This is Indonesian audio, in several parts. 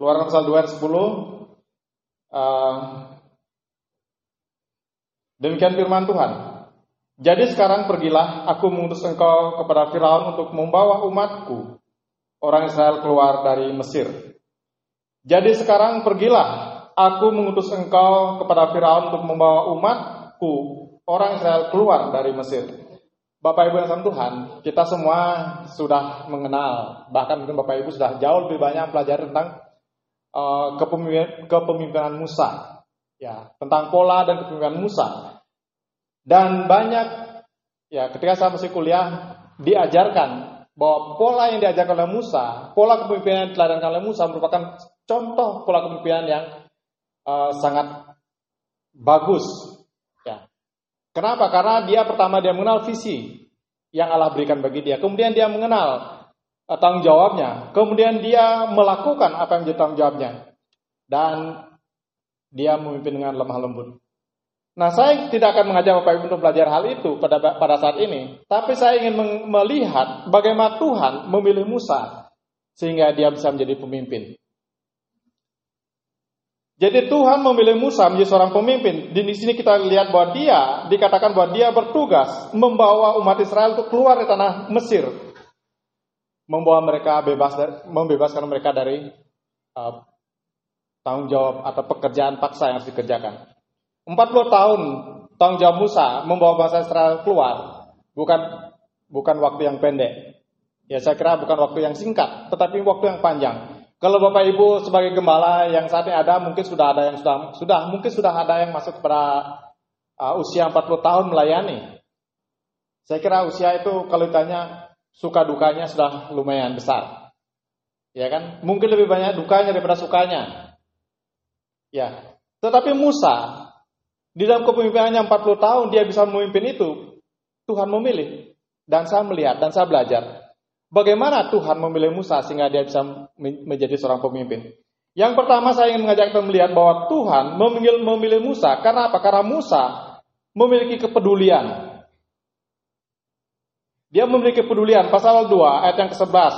Keluaran pasal 2 ayat 10. Uh, demikian firman Tuhan. Jadi sekarang pergilah, aku mengutus engkau kepada Firaun untuk membawa umatku, orang Israel keluar dari Mesir. Jadi sekarang pergilah, aku mengutus engkau kepada Firaun untuk membawa umatku, orang Israel keluar dari Mesir. Bapak Ibu yang sama Tuhan, kita semua sudah mengenal, bahkan mungkin Bapak Ibu sudah jauh lebih banyak pelajari tentang uh, kepemimpinan Musa, ya tentang pola dan kepemimpinan Musa. Dan banyak ya ketika saya masih kuliah diajarkan bahwa pola yang diajarkan oleh Musa, pola kepemimpinan yang diteladankan oleh Musa merupakan contoh pola kepemimpinan yang uh, sangat bagus. Ya. Kenapa? Karena dia pertama dia mengenal visi yang Allah berikan bagi dia. Kemudian dia mengenal tanggung jawabnya. Kemudian dia melakukan apa yang menjadi tanggung jawabnya. Dan dia memimpin dengan lemah lembut. Nah, saya tidak akan mengajak Bapak Ibu untuk belajar hal itu pada pada saat ini, tapi saya ingin melihat bagaimana Tuhan memilih Musa sehingga dia bisa menjadi pemimpin. Jadi Tuhan memilih Musa menjadi seorang pemimpin. Di sini kita lihat bahwa dia dikatakan bahwa dia bertugas membawa umat Israel untuk keluar dari tanah Mesir, membawa mereka bebas, membebaskan mereka dari uh, tanggung jawab atau pekerjaan paksa yang harus dikerjakan. 40 tahun tanggung jawab Musa membawa bangsa Israel keluar bukan bukan waktu yang pendek. Ya saya kira bukan waktu yang singkat, tetapi waktu yang panjang. Kalau Bapak Ibu sebagai gembala yang saat ini ada, mungkin sudah ada yang sudah sudah mungkin sudah ada yang masuk kepada uh, usia 40 tahun melayani. Saya kira usia itu kalau ditanya suka dukanya sudah lumayan besar. Ya kan? Mungkin lebih banyak dukanya daripada sukanya. Ya. Tetapi Musa di dalam kepemimpinannya 40 tahun dia bisa memimpin itu. Tuhan memilih. Dan saya melihat dan saya belajar. Bagaimana Tuhan memilih Musa sehingga dia bisa menjadi seorang pemimpin. Yang pertama saya ingin mengajak kita melihat bahwa Tuhan memilih, memilih Musa. Karena apa? Karena Musa memiliki kepedulian. Dia memiliki kepedulian. Pasal 2 ayat yang ke-11.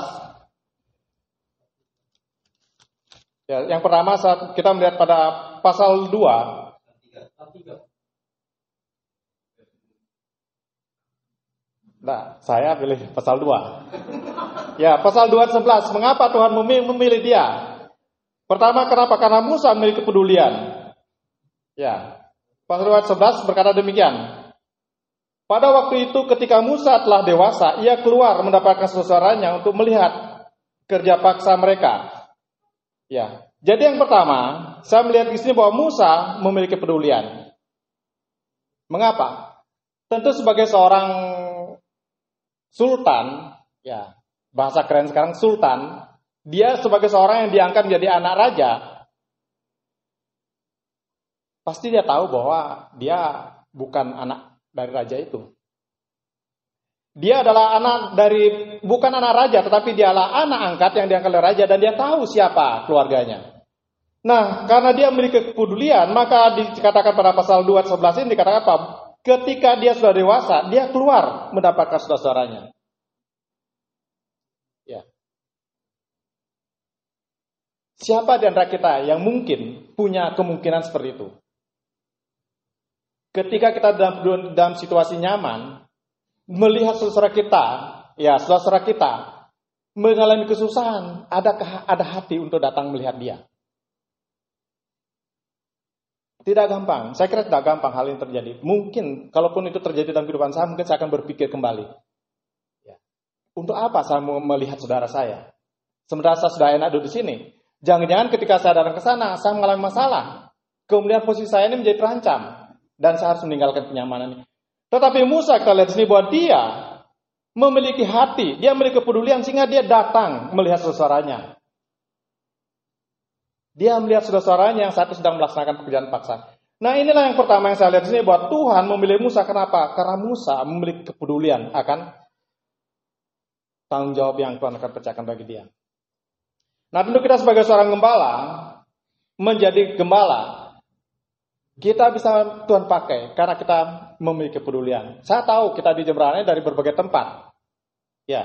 Ya, yang pertama saat kita melihat pada pasal 2 Nah, saya pilih pasal 2. Ya, pasal 2 11. Mengapa Tuhan memilih dia? Pertama, kenapa? Karena Musa memiliki kepedulian. Ya. Pasal 2 11 berkata demikian. Pada waktu itu ketika Musa telah dewasa, ia keluar mendapatkan saudaranya untuk melihat kerja paksa mereka. Ya. Jadi yang pertama, saya melihat di sini bahwa Musa memiliki kepedulian. Mengapa? Tentu sebagai seorang sultan, ya bahasa keren sekarang sultan, dia sebagai seorang yang diangkat menjadi anak raja, pasti dia tahu bahwa dia bukan anak dari raja itu. Dia adalah anak dari bukan anak raja, tetapi dia adalah anak angkat yang diangkat oleh raja dan dia tahu siapa keluarganya. Nah, karena dia memiliki kepedulian, maka dikatakan pada pasal 2 11 ini dikatakan apa? Ketika dia sudah dewasa, dia keluar mendapatkan saudara-saudaranya. Ya. Siapa di antara kita yang mungkin punya kemungkinan seperti itu? Ketika kita dalam, dalam situasi nyaman, melihat saudara kita, ya saudara kita mengalami kesusahan, ada ada hati untuk datang melihat dia. Tidak gampang. Saya kira tidak gampang hal ini terjadi. Mungkin, kalaupun itu terjadi dalam kehidupan saya, mungkin saya akan berpikir kembali. Ya. Untuk apa saya mau melihat saudara saya? Sementara saya sudah enak duduk di sini. Jangan-jangan ketika saya datang ke sana, saya mengalami masalah. Kemudian posisi saya ini menjadi terancam. Dan saya harus meninggalkan kenyamanan ini. Tetapi Musa kita lihat sini bahwa dia memiliki hati, dia memiliki kepedulian sehingga dia datang melihat saudaranya. Dia melihat saudara-saudaranya yang satu sedang melaksanakan pekerjaan paksa. Nah inilah yang pertama yang saya lihat sini bahwa Tuhan memilih Musa. Kenapa? Karena Musa memiliki kepedulian akan tanggung jawab yang Tuhan akan pecahkan bagi dia. Nah tentu kita sebagai seorang gembala, menjadi gembala, kita bisa Tuhan pakai karena kita memiliki kepedulian. Saya tahu kita di Jemberane dari berbagai tempat. Ya.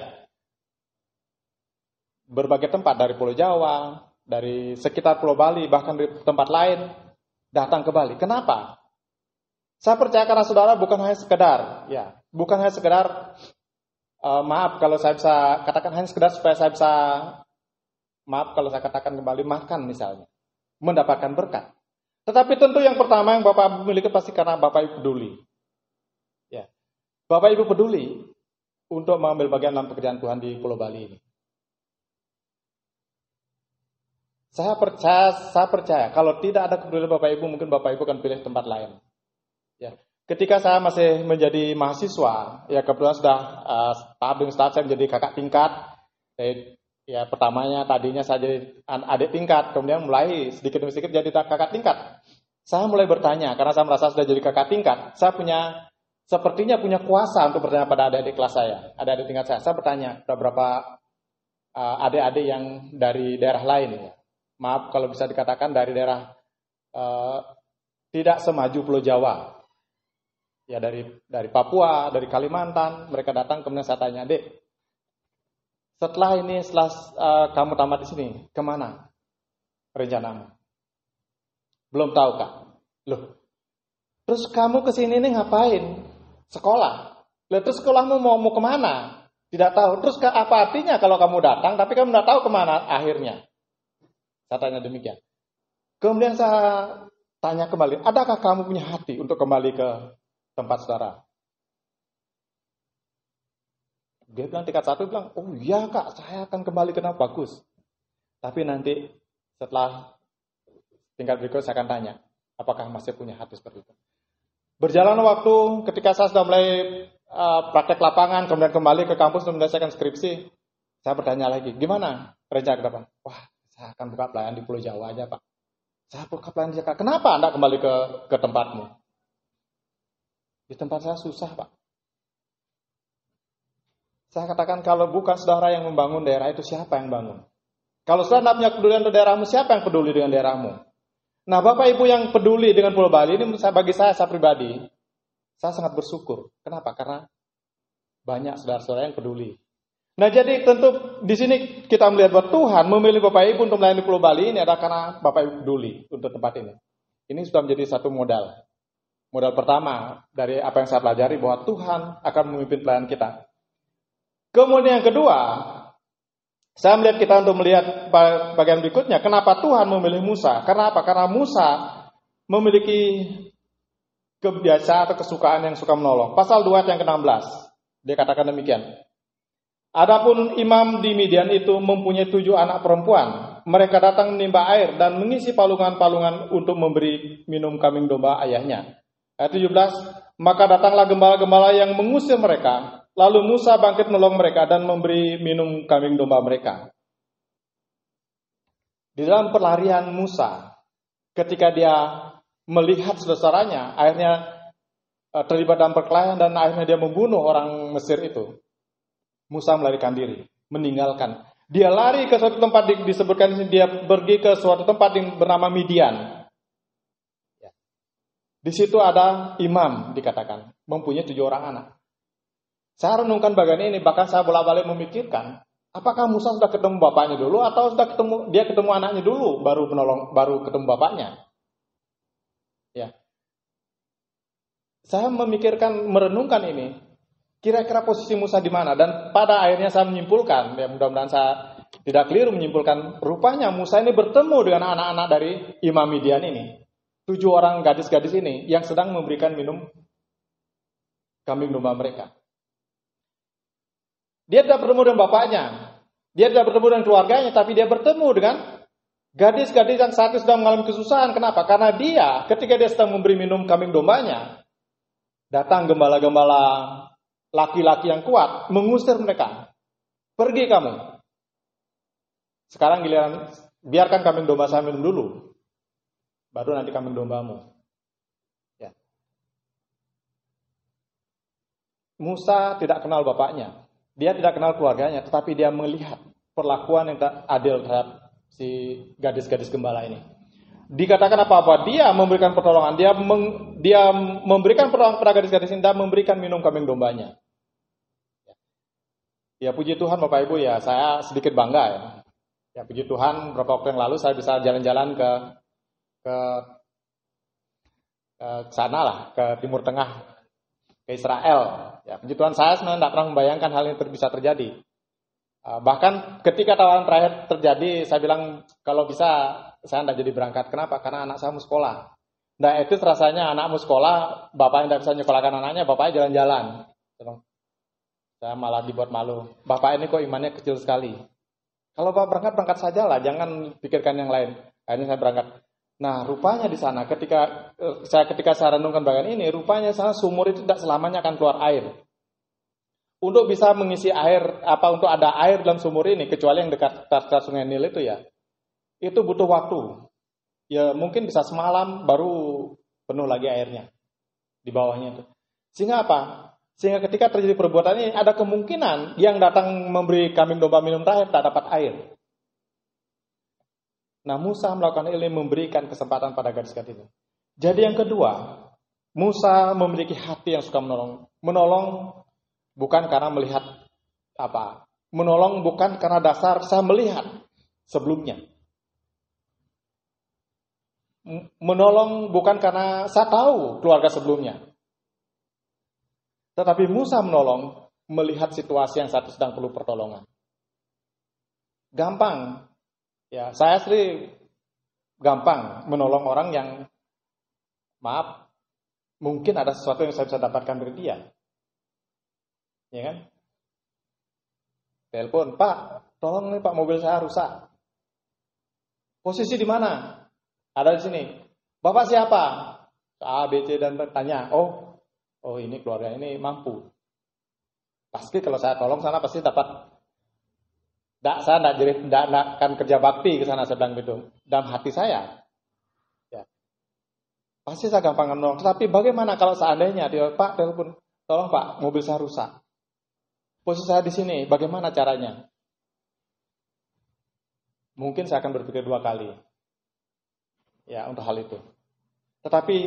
Berbagai tempat dari Pulau Jawa, dari sekitar Pulau Bali bahkan di tempat lain datang ke Bali. Kenapa? Saya percaya karena saudara bukan hanya sekedar, ya, bukan hanya sekedar uh, maaf kalau saya bisa katakan hanya sekedar supaya saya bisa maaf kalau saya katakan kembali makan misalnya, mendapatkan berkat. Tetapi tentu yang pertama yang Bapak miliki pasti karena Bapak Ibu peduli. Ya. Bapak Ibu peduli untuk mengambil bagian dalam pekerjaan Tuhan di Pulau Bali ini. Saya percaya, saya percaya kalau tidak ada kepedulian Bapak Ibu, mungkin Bapak Ibu akan pilih tempat lain. Ya. Ketika saya masih menjadi mahasiswa, ya kebetulan sudah uh, tahap dengan saya menjadi kakak tingkat. Jadi, ya pertamanya tadinya saya jadi adik tingkat, kemudian mulai sedikit demi sedikit jadi kakak tingkat. Saya mulai bertanya karena saya merasa sudah jadi kakak tingkat, saya punya sepertinya punya kuasa untuk bertanya pada adik-adik kelas saya, adik-adik tingkat saya. Saya bertanya beberapa uh, adik-adik yang dari daerah lain ya. Maaf kalau bisa dikatakan dari daerah uh, tidak semaju Pulau Jawa, ya dari dari Papua, dari Kalimantan, mereka datang kemudian saya tanya, "Dek, setelah ini setelah uh, kamu tamat di sini, ke mana rencanamu?" Belum tahu, Kak. Loh. Terus kamu ke sini nih ngapain? Sekolah. Loh, terus sekolahmu mau mau ke mana? Tidak tahu. Terus apa artinya kalau kamu datang tapi kamu tidak tahu ke mana akhirnya? Saya tanya demikian. Kemudian saya tanya kembali, adakah kamu punya hati untuk kembali ke tempat saudara. Dia bilang tingkat satu bilang, oh iya kak, saya akan kembali ke bagus. Tapi nanti setelah tingkat berikut saya akan tanya, apakah masih punya hati seperti itu. Berjalan waktu ketika saya sudah mulai uh, praktek lapangan, kemudian kembali ke kampus untuk menyelesaikan skripsi, saya bertanya lagi, gimana rencana ke depan? Wah, saya akan buka pelayan di Pulau Jawa aja Pak. Saya buka pelayan di Jakarta. Kenapa Anda kembali ke, ke tempatmu? Di tempat saya susah, Pak. Saya katakan kalau bukan saudara yang membangun daerah itu siapa yang bangun? Kalau saudara tidak punya kepedulian untuk daerahmu, siapa yang peduli dengan daerahmu? Nah, Bapak Ibu yang peduli dengan Pulau Bali ini bagi saya, saya pribadi, saya sangat bersyukur. Kenapa? Karena banyak saudara-saudara yang peduli. Nah, jadi tentu di sini kita melihat bahwa Tuhan memilih Bapak Ibu untuk melayani Pulau Bali ini adalah karena Bapak Ibu peduli untuk tempat ini. Ini sudah menjadi satu modal. Modal pertama dari apa yang saya pelajari bahwa Tuhan akan memimpin pelayan kita. Kemudian yang kedua, saya melihat kita untuk melihat bagian berikutnya, kenapa Tuhan memilih Musa? Karena apa? Karena Musa memiliki kebiasaan atau kesukaan yang suka menolong. Pasal 2 yang ke-16, dia katakan demikian. Adapun imam di Midian itu mempunyai tujuh anak perempuan. Mereka datang menimba air dan mengisi palungan-palungan untuk memberi minum kambing domba ayahnya. Ayat 17, maka datanglah gembala-gembala yang mengusir mereka. Lalu Musa bangkit menolong mereka dan memberi minum kambing domba mereka. Di dalam pelarian Musa, ketika dia melihat saudaranya, akhirnya eh, terlibat dalam perkelahian dan akhirnya dia membunuh orang Mesir itu. Musa melarikan diri, meninggalkan. Dia lari ke suatu tempat disebutkan dia pergi ke suatu tempat yang bernama Midian. Di situ ada imam dikatakan, mempunyai tujuh orang anak. Saya renungkan bagian ini, bahkan saya bolak-balik memikirkan, apakah Musa sudah ketemu bapaknya dulu atau sudah ketemu dia ketemu anaknya dulu baru menolong baru ketemu bapaknya? Ya. Saya memikirkan merenungkan ini, kira-kira posisi Musa di mana dan pada akhirnya saya menyimpulkan, ya mudah-mudahan saya tidak keliru menyimpulkan, rupanya Musa ini bertemu dengan anak-anak dari Imam Midian ini tujuh orang gadis-gadis ini yang sedang memberikan minum kambing domba mereka. Dia tidak bertemu dengan bapaknya, dia tidak bertemu dengan keluarganya, tapi dia bertemu dengan gadis-gadis yang saat itu sedang mengalami kesusahan. Kenapa? Karena dia ketika dia sedang memberi minum kambing dombanya, datang gembala-gembala laki-laki yang kuat mengusir mereka. Pergi kamu. Sekarang giliran biarkan kambing domba saya minum dulu baru nanti kambing dombamu. Ya. Musa tidak kenal bapaknya, dia tidak kenal keluarganya, tetapi dia melihat perlakuan yang tak adil terhadap si gadis-gadis gembala ini. Dikatakan apa-apa, dia memberikan pertolongan, dia meng, dia memberikan pertolongan pada gadis-gadis ini dan memberikan minum kambing dombanya. Ya puji Tuhan Bapak Ibu ya, saya sedikit bangga ya. Ya puji Tuhan, beberapa waktu yang lalu saya bisa jalan-jalan ke ke ke sana lah, ke Timur Tengah, ke Israel. Ya, puji Tuhan saya sebenarnya tidak pernah membayangkan hal ini bisa terjadi. Uh, bahkan ketika tawaran terakhir terjadi, saya bilang kalau bisa saya tidak jadi berangkat. Kenapa? Karena anak saya mau sekolah. Nah itu rasanya anakmu sekolah, bapaknya tidak bisa nyekolahkan anaknya, bapaknya jalan-jalan. Saya malah dibuat malu. Bapak ini kok imannya kecil sekali. Kalau bapak berangkat, berangkat saja lah, jangan pikirkan yang lain. Akhirnya saya berangkat. Nah, rupanya di sana ketika eh, saya ketika saya renungkan bagian ini, rupanya sana sumur itu tidak selamanya akan keluar air. Untuk bisa mengisi air apa untuk ada air dalam sumur ini kecuali yang dekat dekat sungai Nil itu ya. Itu butuh waktu. Ya mungkin bisa semalam baru penuh lagi airnya di bawahnya itu. Sehingga apa? Sehingga ketika terjadi perbuatan ini ada kemungkinan yang datang memberi kambing domba minum terakhir tak dapat air. Nah Musa melakukan ini memberikan kesempatan pada gadis-gadis ini. Jadi yang kedua, Musa memiliki hati yang suka menolong. Menolong bukan karena melihat apa. Menolong bukan karena dasar saya melihat sebelumnya. Menolong bukan karena saya tahu keluarga sebelumnya. Tetapi Musa menolong melihat situasi yang satu sedang perlu pertolongan. Gampang Ya, saya sendiri gampang menolong orang yang maaf, mungkin ada sesuatu yang saya bisa dapatkan dari dia. Ya kan? Telepon, Pak, tolong nih Pak mobil saya rusak. Posisi di mana? Ada di sini. Bapak siapa? A, B, C dan bertanya. Oh, oh ini keluarga ini mampu. Pasti kalau saya tolong sana pasti dapat tidak, saya tidak jadi tidak akan kerja bakti ke sana sedang itu dalam hati saya. Ya. Pasti saya gampang menolong. Tapi bagaimana kalau seandainya dia Pak telepon, tolong Pak mobil saya rusak. Posisi saya di sini, bagaimana caranya? Mungkin saya akan berpikir dua kali. Ya, untuk hal itu. Tetapi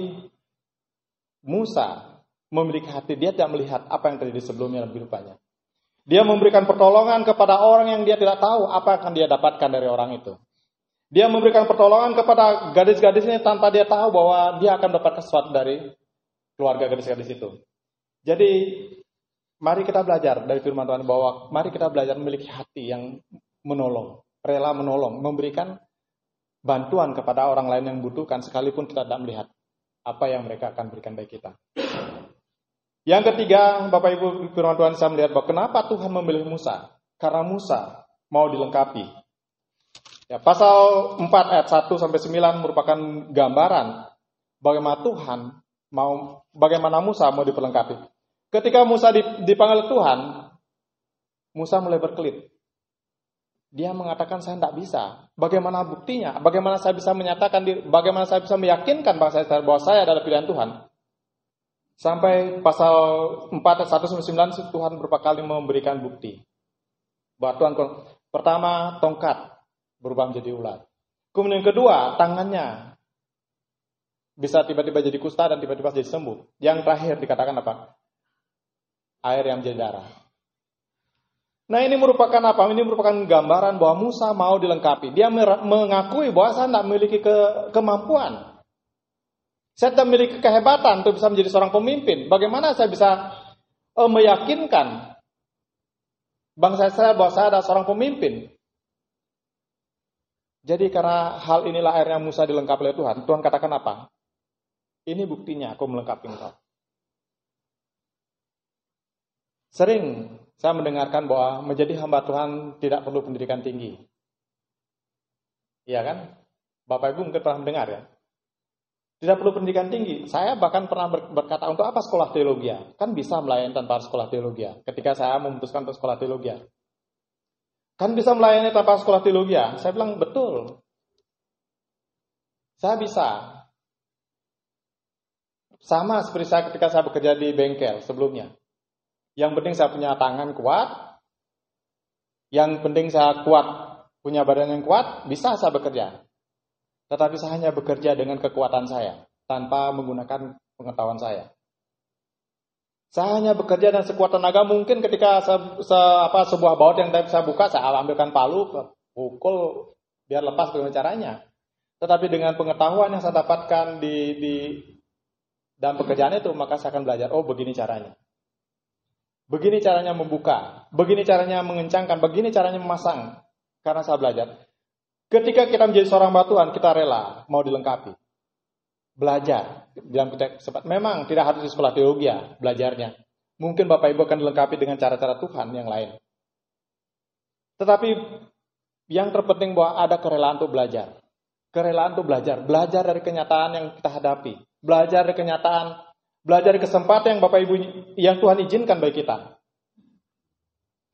Musa memiliki hati, dia tidak melihat apa yang terjadi sebelumnya dalam kehidupannya. Dia memberikan pertolongan kepada orang yang dia tidak tahu apa akan dia dapatkan dari orang itu. Dia memberikan pertolongan kepada gadis-gadis ini tanpa dia tahu bahwa dia akan dapat sesuatu dari keluarga gadis-gadis itu. Jadi mari kita belajar dari firman Tuhan bahwa mari kita belajar memiliki hati yang menolong, rela menolong, memberikan bantuan kepada orang lain yang membutuhkan sekalipun kita tidak melihat apa yang mereka akan berikan bagi kita. Yang ketiga, Bapak Ibu firman Tuhan saya melihat bahwa kenapa Tuhan memilih Musa? Karena Musa mau dilengkapi. Ya, pasal 4 ayat 1 sampai 9 merupakan gambaran bagaimana Tuhan mau bagaimana Musa mau diperlengkapi. Ketika Musa dipanggil Tuhan, Musa mulai berkelit. Dia mengatakan saya tidak bisa. Bagaimana buktinya? Bagaimana saya bisa menyatakan bagaimana saya bisa meyakinkan bahwa saya, bahwa saya adalah pilihan Tuhan? Sampai pasal 4 ayat 1 sampai 9 Tuhan beberapa kali memberikan bukti. Bahwa Tuhan pertama tongkat berubah menjadi ular. Kemudian yang kedua tangannya bisa tiba-tiba jadi kusta dan tiba-tiba jadi sembuh. Yang terakhir dikatakan apa? Air yang menjadi darah. Nah ini merupakan apa? Ini merupakan gambaran bahwa Musa mau dilengkapi. Dia mengakui bahwa saya tidak memiliki ke, kemampuan. Saya tidak memiliki kehebatan untuk bisa menjadi seorang pemimpin. Bagaimana saya bisa uh, meyakinkan bangsa saya bahwa saya adalah seorang pemimpin? Jadi karena hal inilah akhirnya Musa dilengkapi oleh Tuhan. Tuhan katakan apa? Ini buktinya aku melengkapi engkau. Sering saya mendengarkan bahwa menjadi hamba Tuhan tidak perlu pendidikan tinggi. Iya kan? Bapak Ibu mungkin pernah mendengar ya. Tidak perlu pendidikan tinggi. Saya bahkan pernah berkata untuk apa sekolah teologi? Kan bisa melayani tanpa sekolah teologi. Ketika saya memutuskan untuk sekolah teologi. Kan bisa melayani tanpa sekolah teologi. Saya bilang betul. Saya bisa. Sama seperti saya ketika saya bekerja di bengkel sebelumnya. Yang penting saya punya tangan kuat. Yang penting saya kuat, punya badan yang kuat, bisa saya bekerja. Tetapi saya hanya bekerja dengan kekuatan saya, tanpa menggunakan pengetahuan saya. Saya hanya bekerja dan sekuat tenaga mungkin ketika se, se, apa, sebuah baut yang saya buka, saya ambilkan palu, pukul biar lepas bagaimana caranya. Tetapi dengan pengetahuan yang saya dapatkan di, di dalam pekerjaan itu, maka saya akan belajar, oh begini caranya. Begini caranya membuka, begini caranya mengencangkan, begini caranya memasang. Karena saya belajar. Ketika kita menjadi seorang batuan, kita rela mau dilengkapi. Belajar dalam sempat. Memang tidak harus di sekolah teologi ya belajarnya. Mungkin Bapak Ibu akan dilengkapi dengan cara-cara Tuhan yang lain. Tetapi yang terpenting bahwa ada kerelaan untuk belajar. Kerelaan untuk belajar. Belajar dari kenyataan yang kita hadapi. Belajar dari kenyataan. Belajar dari kesempatan yang Bapak Ibu yang Tuhan izinkan bagi kita.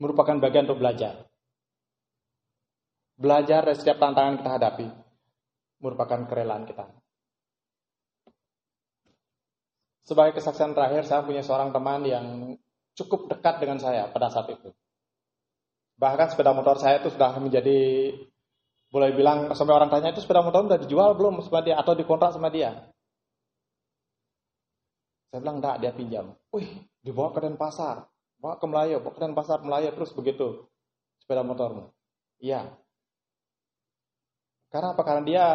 Merupakan bagian untuk belajar. Belajar dari setiap tantangan kita hadapi. Merupakan kerelaan kita. Sebagai kesaksian terakhir, saya punya seorang teman yang cukup dekat dengan saya pada saat itu. Bahkan sepeda motor saya itu sudah menjadi, boleh bilang, sampai orang tanya itu sepeda motor sudah dijual belum sama dia, atau dikontrak sama dia. Saya bilang, enggak, dia pinjam. Wih, dibawa ke Denpasar, bawa ke Melayu, bawa ke Denpasar, Melayu, terus begitu sepeda motormu. Iya. Karena apa? Karena dia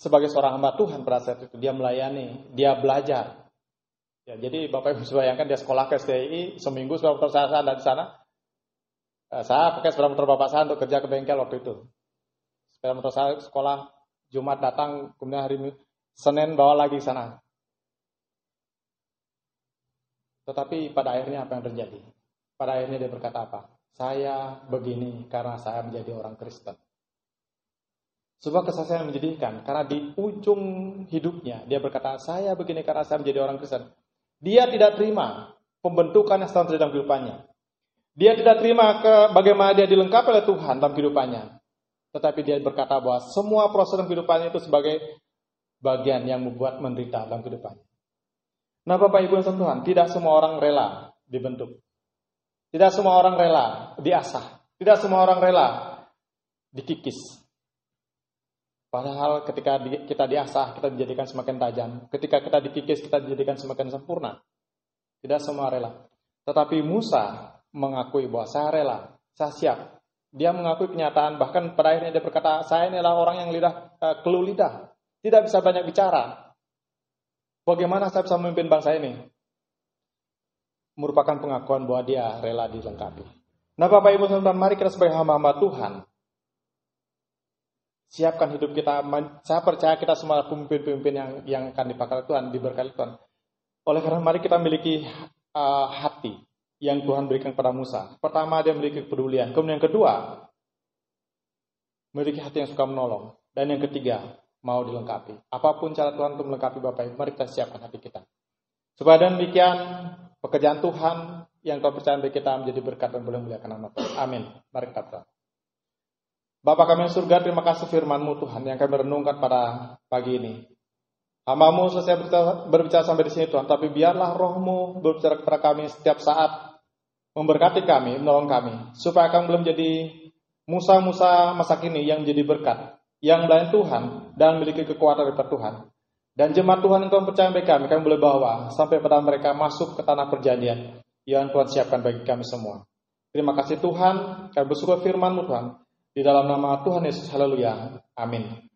sebagai seorang hamba Tuhan pada saat itu, dia melayani, dia belajar, Ya, jadi Bapak Ibu bayangkan dia sekolah ke STI, seminggu motor saya ada di sana. Eh, saya pakai sepeda motor Bapak saya untuk kerja ke bengkel waktu itu. Sepeda motor saya sekolah Jumat datang, kemudian hari Senin bawa lagi ke sana. Tetapi pada akhirnya apa yang terjadi? Pada akhirnya dia berkata apa? Saya begini karena saya menjadi orang Kristen. Sebuah kesaksian yang menjadikan karena di ujung hidupnya dia berkata saya begini karena saya menjadi orang Kristen. Dia tidak terima pembentukan yang sedang dalam kehidupannya. Dia tidak terima ke bagaimana dia dilengkapi oleh Tuhan dalam kehidupannya. Tetapi dia berkata bahwa semua proses dalam kehidupannya itu sebagai bagian yang membuat menderita dalam kehidupannya. Nah Bapak Ibu yang Tuhan, tidak semua orang rela dibentuk. Tidak semua orang rela diasah. Tidak semua orang rela dikikis. Padahal ketika kita diasah, kita dijadikan semakin tajam. Ketika kita dikikis, kita dijadikan semakin sempurna. Tidak semua rela. Tetapi Musa mengakui bahwa saya rela, saya siap. Dia mengakui kenyataan, bahkan pada akhirnya dia berkata, saya adalah orang yang lidah, uh, keluh lidah. Tidak bisa banyak bicara. Bagaimana saya bisa memimpin bangsa ini? Merupakan pengakuan bahwa dia rela dilengkapi. Nah Bapak Ibu Saudara, mari kita sebagai hamba-hamba Tuhan, siapkan hidup kita. Saya percaya kita semua pemimpin-pemimpin yang yang akan dipakai Tuhan, diberkati Tuhan. Oleh karena mari kita memiliki uh, hati yang Tuhan berikan kepada Musa. Pertama dia memiliki kepedulian. Kemudian yang kedua memiliki hati yang suka menolong. Dan yang ketiga mau dilengkapi. Apa pun cara Tuhan untuk melengkapi Bapak Ibu, mari kita siapkan hati kita. Supaya demikian pekerjaan Tuhan yang Tuhan percaya bagi kita menjadi berkat dan boleh muliakan nama Tuhan. Amin. Mari kita berdoa. Bapak kami yang surga, terima kasih firman-Mu Tuhan yang kami renungkan pada pagi ini. Hamamu selesai berbicara, sampai di sini Tuhan, tapi biarlah rohmu berbicara kepada kami setiap saat, memberkati kami, menolong kami, supaya kami belum jadi Musa-Musa masa kini yang menjadi berkat, yang melayani Tuhan, dan memiliki kekuatan dari Tuhan. Dan jemaat Tuhan yang Tuhan percaya bagi kami, kami boleh bawa sampai pada mereka masuk ke tanah perjanjian yang Tuhan siapkan bagi kami semua. Terima kasih Tuhan, kami bersyukur firman-Mu Tuhan. Di dalam nama Tuhan Yesus, haleluya. Amin.